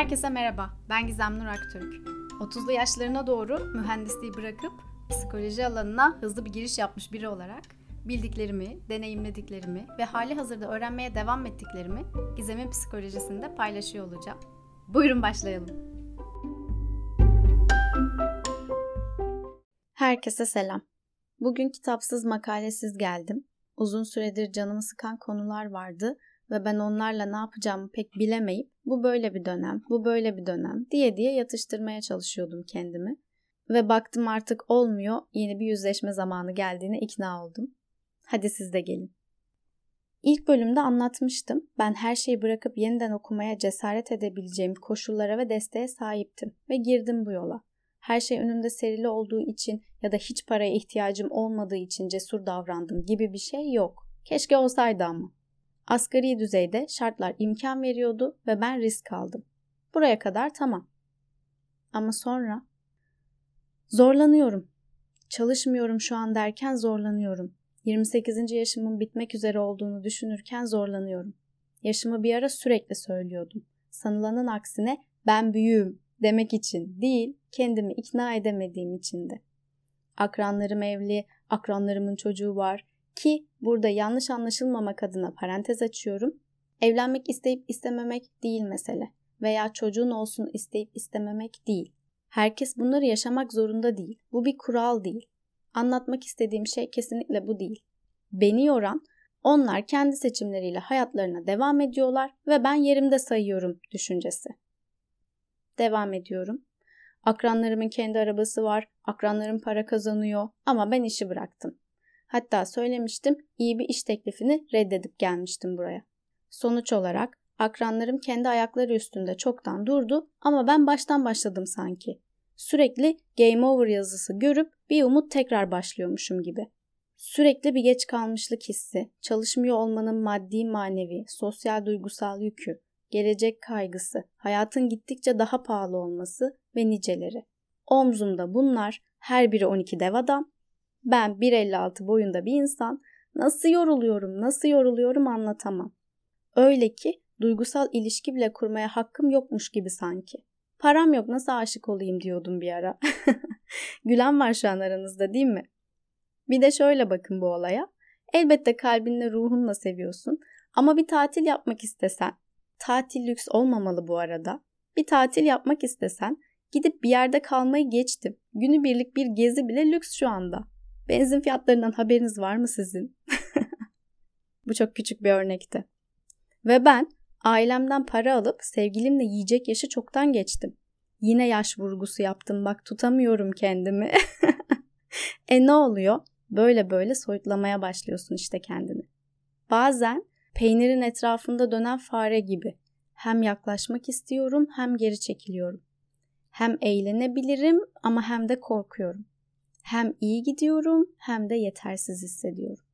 Herkese merhaba, ben Gizem Nur Aktürk. 30'lu yaşlarına doğru mühendisliği bırakıp psikoloji alanına hızlı bir giriş yapmış biri olarak bildiklerimi, deneyimlediklerimi ve hali hazırda öğrenmeye devam ettiklerimi Gizem'in psikolojisinde paylaşıyor olacağım. Buyurun başlayalım. Herkese selam. Bugün kitapsız makalesiz geldim. Uzun süredir canımı sıkan konular vardı ve ben onlarla ne yapacağımı pek bilemeyip bu böyle bir dönem, bu böyle bir dönem diye diye yatıştırmaya çalışıyordum kendimi. Ve baktım artık olmuyor, yeni bir yüzleşme zamanı geldiğine ikna oldum. Hadi siz de gelin. İlk bölümde anlatmıştım. Ben her şeyi bırakıp yeniden okumaya cesaret edebileceğim koşullara ve desteğe sahiptim ve girdim bu yola. Her şey önümde serili olduğu için ya da hiç paraya ihtiyacım olmadığı için cesur davrandım gibi bir şey yok. Keşke olsaydı ama. Asgari düzeyde şartlar imkan veriyordu ve ben risk aldım. Buraya kadar tamam. Ama sonra zorlanıyorum. Çalışmıyorum şu an derken zorlanıyorum. 28. yaşımın bitmek üzere olduğunu düşünürken zorlanıyorum. Yaşımı bir ara sürekli söylüyordum. Sanılanın aksine ben büyüğüm demek için değil, kendimi ikna edemediğim için de. Akranlarım evli, akranlarımın çocuğu var, ki burada yanlış anlaşılmamak adına parantez açıyorum. Evlenmek isteyip istememek değil mesele veya çocuğun olsun isteyip istememek değil. Herkes bunları yaşamak zorunda değil. Bu bir kural değil. Anlatmak istediğim şey kesinlikle bu değil. Beni yoran onlar kendi seçimleriyle hayatlarına devam ediyorlar ve ben yerimde sayıyorum düşüncesi. Devam ediyorum. Akranlarımın kendi arabası var, akranlarım para kazanıyor ama ben işi bıraktım. Hatta söylemiştim iyi bir iş teklifini reddedip gelmiştim buraya. Sonuç olarak akranlarım kendi ayakları üstünde çoktan durdu ama ben baştan başladım sanki. Sürekli game over yazısı görüp bir umut tekrar başlıyormuşum gibi. Sürekli bir geç kalmışlık hissi, çalışmıyor olmanın maddi manevi, sosyal duygusal yükü, gelecek kaygısı, hayatın gittikçe daha pahalı olması ve niceleri. Omzumda bunlar, her biri 12 dev adam, ben 1.56 boyunda bir insan nasıl yoruluyorum, nasıl yoruluyorum anlatamam. Öyle ki duygusal ilişki bile kurmaya hakkım yokmuş gibi sanki. Param yok nasıl aşık olayım diyordum bir ara. Gülen var şu an aranızda değil mi? Bir de şöyle bakın bu olaya. Elbette kalbinle ruhunla seviyorsun ama bir tatil yapmak istesen, tatil lüks olmamalı bu arada. Bir tatil yapmak istesen gidip bir yerde kalmayı geçtim. Günübirlik bir gezi bile lüks şu anda. Benzin fiyatlarından haberiniz var mı sizin? Bu çok küçük bir örnekti. Ve ben ailemden para alıp sevgilimle yiyecek yaşı çoktan geçtim. Yine yaş vurgusu yaptım bak tutamıyorum kendimi. e ne oluyor? Böyle böyle soyutlamaya başlıyorsun işte kendini. Bazen peynirin etrafında dönen fare gibi hem yaklaşmak istiyorum hem geri çekiliyorum. Hem eğlenebilirim ama hem de korkuyorum. Hem iyi gidiyorum hem de yetersiz hissediyorum.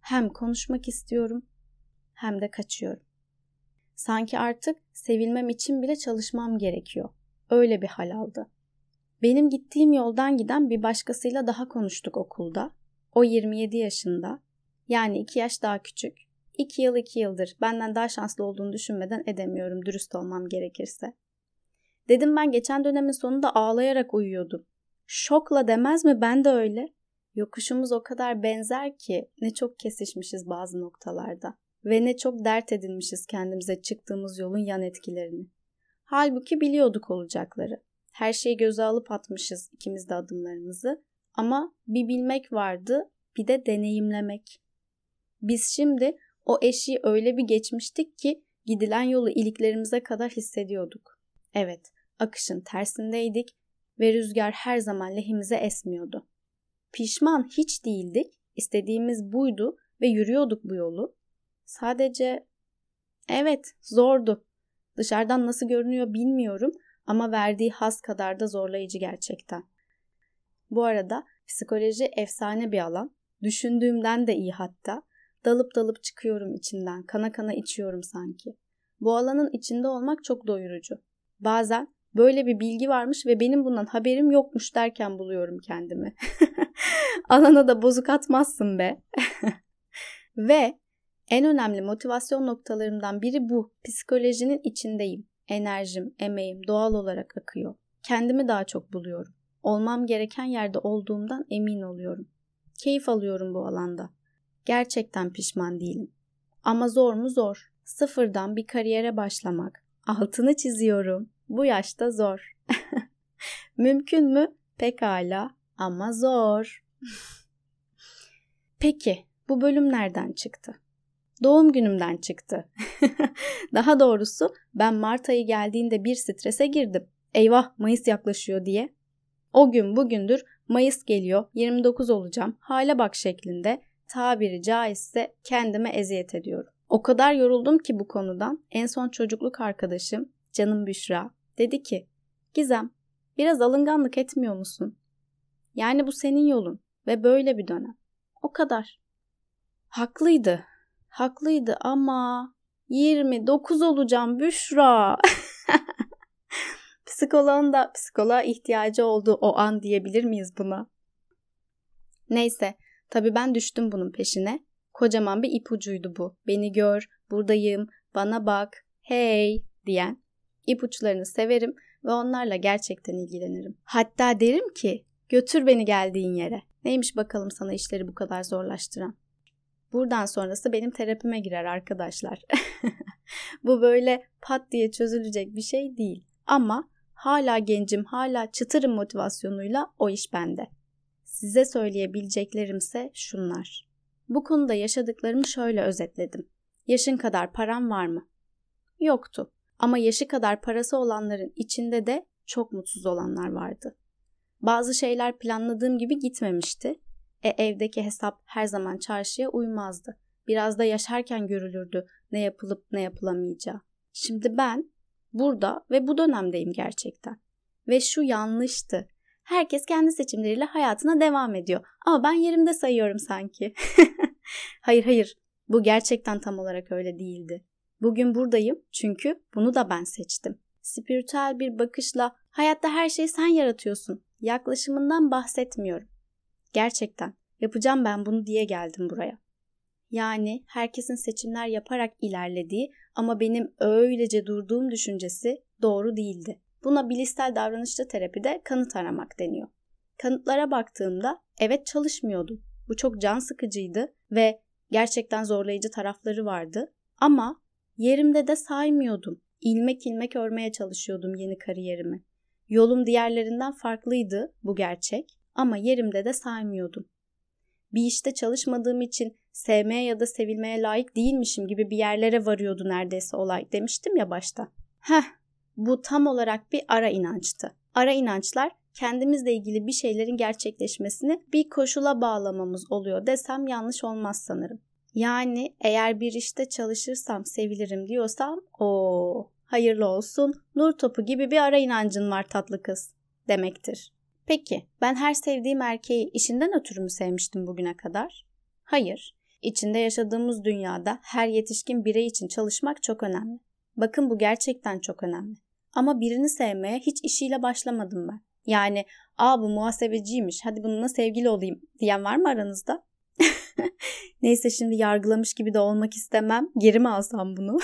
Hem konuşmak istiyorum hem de kaçıyorum. Sanki artık sevilmem için bile çalışmam gerekiyor. Öyle bir hal aldı. Benim gittiğim yoldan giden bir başkasıyla daha konuştuk okulda. O 27 yaşında. Yani 2 yaş daha küçük. 2 yıl 2 yıldır benden daha şanslı olduğunu düşünmeden edemiyorum dürüst olmam gerekirse. Dedim ben geçen dönemin sonunda ağlayarak uyuyordum. Şokla demez mi? Ben de öyle. Yokuşumuz o kadar benzer ki ne çok kesişmişiz bazı noktalarda ve ne çok dert edinmişiz kendimize çıktığımız yolun yan etkilerini. Halbuki biliyorduk olacakları. Her şeyi göze alıp atmışız ikimiz de adımlarımızı ama bir bilmek vardı, bir de deneyimlemek. Biz şimdi o eşiği öyle bir geçmiştik ki gidilen yolu iliklerimize kadar hissediyorduk. Evet, akışın tersindeydik ve rüzgar her zaman lehimize esmiyordu. Pişman hiç değildik, istediğimiz buydu ve yürüyorduk bu yolu. Sadece evet zordu. Dışarıdan nasıl görünüyor bilmiyorum ama verdiği has kadar da zorlayıcı gerçekten. Bu arada psikoloji efsane bir alan. Düşündüğümden de iyi hatta. Dalıp dalıp çıkıyorum içinden, kana kana içiyorum sanki. Bu alanın içinde olmak çok doyurucu. Bazen böyle bir bilgi varmış ve benim bundan haberim yokmuş derken buluyorum kendimi. Alana da bozuk atmazsın be. ve en önemli motivasyon noktalarımdan biri bu. Psikolojinin içindeyim. Enerjim, emeğim doğal olarak akıyor. Kendimi daha çok buluyorum. Olmam gereken yerde olduğumdan emin oluyorum. Keyif alıyorum bu alanda. Gerçekten pişman değilim. Ama zor mu zor. Sıfırdan bir kariyere başlamak. Altını çiziyorum. Bu yaşta zor. Mümkün mü? Pekala ama zor. Peki bu bölüm nereden çıktı? Doğum günümden çıktı. Daha doğrusu ben Mart ayı geldiğinde bir strese girdim. Eyvah Mayıs yaklaşıyor diye. O gün bugündür Mayıs geliyor 29 olacağım hale bak şeklinde tabiri caizse kendime eziyet ediyorum. O kadar yoruldum ki bu konudan en son çocukluk arkadaşım canım Büşra dedi ki Gizem biraz alınganlık etmiyor musun? Yani bu senin yolun ve böyle bir dönem. O kadar. Haklıydı. Haklıydı ama 29 olacağım Büşra. Psikoloğun da psikoloğa ihtiyacı olduğu o an diyebilir miyiz buna? Neyse, tabii ben düştüm bunun peşine. Kocaman bir ipucuydu bu. Beni gör, buradayım, bana bak, hey diyen. İpuçlarını severim ve onlarla gerçekten ilgilenirim. Hatta derim ki götür beni geldiğin yere. Neymiş bakalım sana işleri bu kadar zorlaştıran? Buradan sonrası benim terapime girer arkadaşlar. bu böyle pat diye çözülecek bir şey değil. Ama hala gencim, hala çıtırım motivasyonuyla o iş bende. Size söyleyebileceklerimse şunlar. Bu konuda yaşadıklarımı şöyle özetledim. Yaşın kadar param var mı? Yoktu. Ama yaşı kadar parası olanların içinde de çok mutsuz olanlar vardı. Bazı şeyler planladığım gibi gitmemişti. E evdeki hesap her zaman çarşıya uymazdı. Biraz da yaşarken görülürdü ne yapılıp ne yapılamayacağı. Şimdi ben burada ve bu dönemdeyim gerçekten. Ve şu yanlıştı. Herkes kendi seçimleriyle hayatına devam ediyor. Ama ben yerimde sayıyorum sanki. hayır hayır. Bu gerçekten tam olarak öyle değildi. Bugün buradayım çünkü bunu da ben seçtim. Spiritüel bir bakışla hayatta her şeyi sen yaratıyorsun yaklaşımından bahsetmiyorum. Gerçekten yapacağım ben bunu diye geldim buraya. Yani herkesin seçimler yaparak ilerlediği ama benim öylece durduğum düşüncesi doğru değildi. Buna bilişsel davranışçı terapide kanıt aramak deniyor. Kanıtlara baktığımda evet çalışmıyordum. Bu çok can sıkıcıydı ve gerçekten zorlayıcı tarafları vardı. Ama yerimde de saymıyordum. İlmek ilmek örmeye çalışıyordum yeni kariyerimi. Yolum diğerlerinden farklıydı bu gerçek ama yerimde de saymıyordum. Bir işte çalışmadığım için sevmeye ya da sevilmeye layık değilmişim gibi bir yerlere varıyordu neredeyse olay demiştim ya başta. Heh, bu tam olarak bir ara inançtı. Ara inançlar kendimizle ilgili bir şeylerin gerçekleşmesini bir koşula bağlamamız oluyor desem yanlış olmaz sanırım. Yani eğer bir işte çalışırsam sevilirim diyorsam o hayırlı olsun, nur topu gibi bir ara inancın var tatlı kız demektir. Peki ben her sevdiğim erkeği işinden ötürü mü sevmiştim bugüne kadar? Hayır. İçinde yaşadığımız dünyada her yetişkin birey için çalışmak çok önemli. Bakın bu gerçekten çok önemli. Ama birini sevmeye hiç işiyle başlamadım ben. Yani aa bu muhasebeciymiş hadi bununla sevgili olayım diyen var mı aranızda? Neyse şimdi yargılamış gibi de olmak istemem. Geri mi alsam bunu?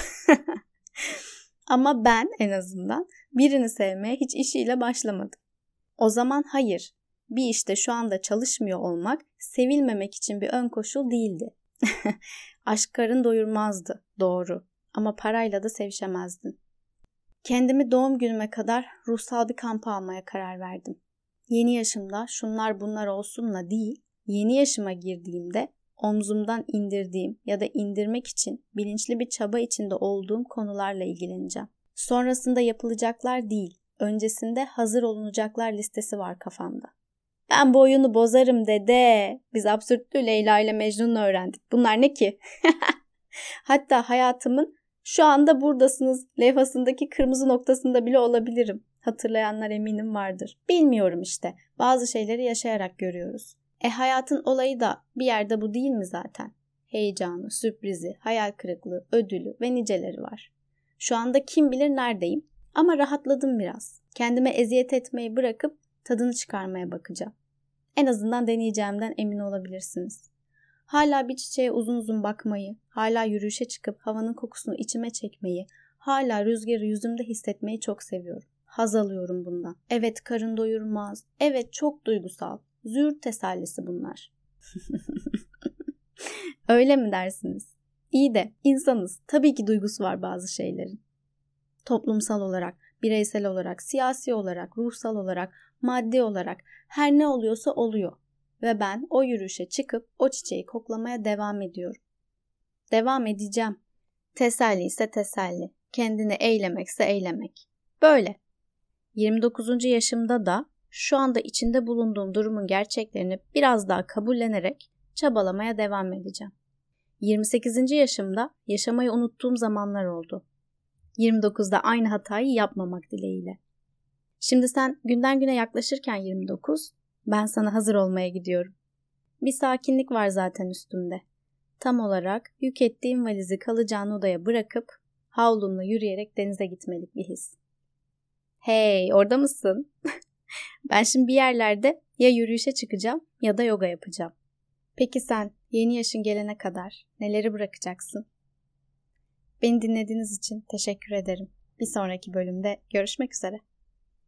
Ama ben en azından birini sevmeye hiç işiyle başlamadım. O zaman hayır, bir işte şu anda çalışmıyor olmak sevilmemek için bir ön koşul değildi. Aşk karın doyurmazdı, doğru. Ama parayla da sevişemezdin. Kendimi doğum günüme kadar ruhsal bir kampa almaya karar verdim. Yeni yaşımda şunlar bunlar olsunla değil, yeni yaşıma girdiğimde omzumdan indirdiğim ya da indirmek için bilinçli bir çaba içinde olduğum konularla ilgileneceğim. Sonrasında yapılacaklar değil, öncesinde hazır olunacaklar listesi var kafamda. Ben bu oyunu bozarım dede. Biz absürtlü Leyla ile Mecnun'u öğrendik. Bunlar ne ki? Hatta hayatımın şu anda buradasınız levhasındaki kırmızı noktasında bile olabilirim. Hatırlayanlar eminim vardır. Bilmiyorum işte. Bazı şeyleri yaşayarak görüyoruz. E hayatın olayı da bir yerde bu değil mi zaten? Heyecanı, sürprizi, hayal kırıklığı, ödülü ve niceleri var. Şu anda kim bilir neredeyim ama rahatladım biraz. Kendime eziyet etmeyi bırakıp tadını çıkarmaya bakacağım. En azından deneyeceğimden emin olabilirsiniz. Hala bir çiçeğe uzun uzun bakmayı, hala yürüyüşe çıkıp havanın kokusunu içime çekmeyi, hala rüzgarı yüzümde hissetmeyi çok seviyorum. Haz alıyorum bundan. Evet karın doyurmaz. Evet çok duygusal. Züğürt tesellisi bunlar. Öyle mi dersiniz? İyi de insanız. Tabii ki duygusu var bazı şeylerin. Toplumsal olarak, bireysel olarak, siyasi olarak, ruhsal olarak, maddi olarak her ne oluyorsa oluyor. Ve ben o yürüyüşe çıkıp o çiçeği koklamaya devam ediyorum. Devam edeceğim. Teselli ise teselli. Kendini eylemekse eylemek. Böyle. 29. yaşımda da şu anda içinde bulunduğum durumun gerçeklerini biraz daha kabullenerek çabalamaya devam edeceğim. 28. yaşımda yaşamayı unuttuğum zamanlar oldu. 29'da aynı hatayı yapmamak dileğiyle. Şimdi sen günden güne yaklaşırken 29, ben sana hazır olmaya gidiyorum. Bir sakinlik var zaten üstümde. Tam olarak yük ettiğim valizi kalacağın odaya bırakıp havlumla yürüyerek denize gitmelik bir his. Hey orada mısın? ben şimdi bir yerlerde ya yürüyüşe çıkacağım ya da yoga yapacağım. Peki sen yeni yaşın gelene kadar neleri bırakacaksın? Beni dinlediğiniz için teşekkür ederim. Bir sonraki bölümde görüşmek üzere.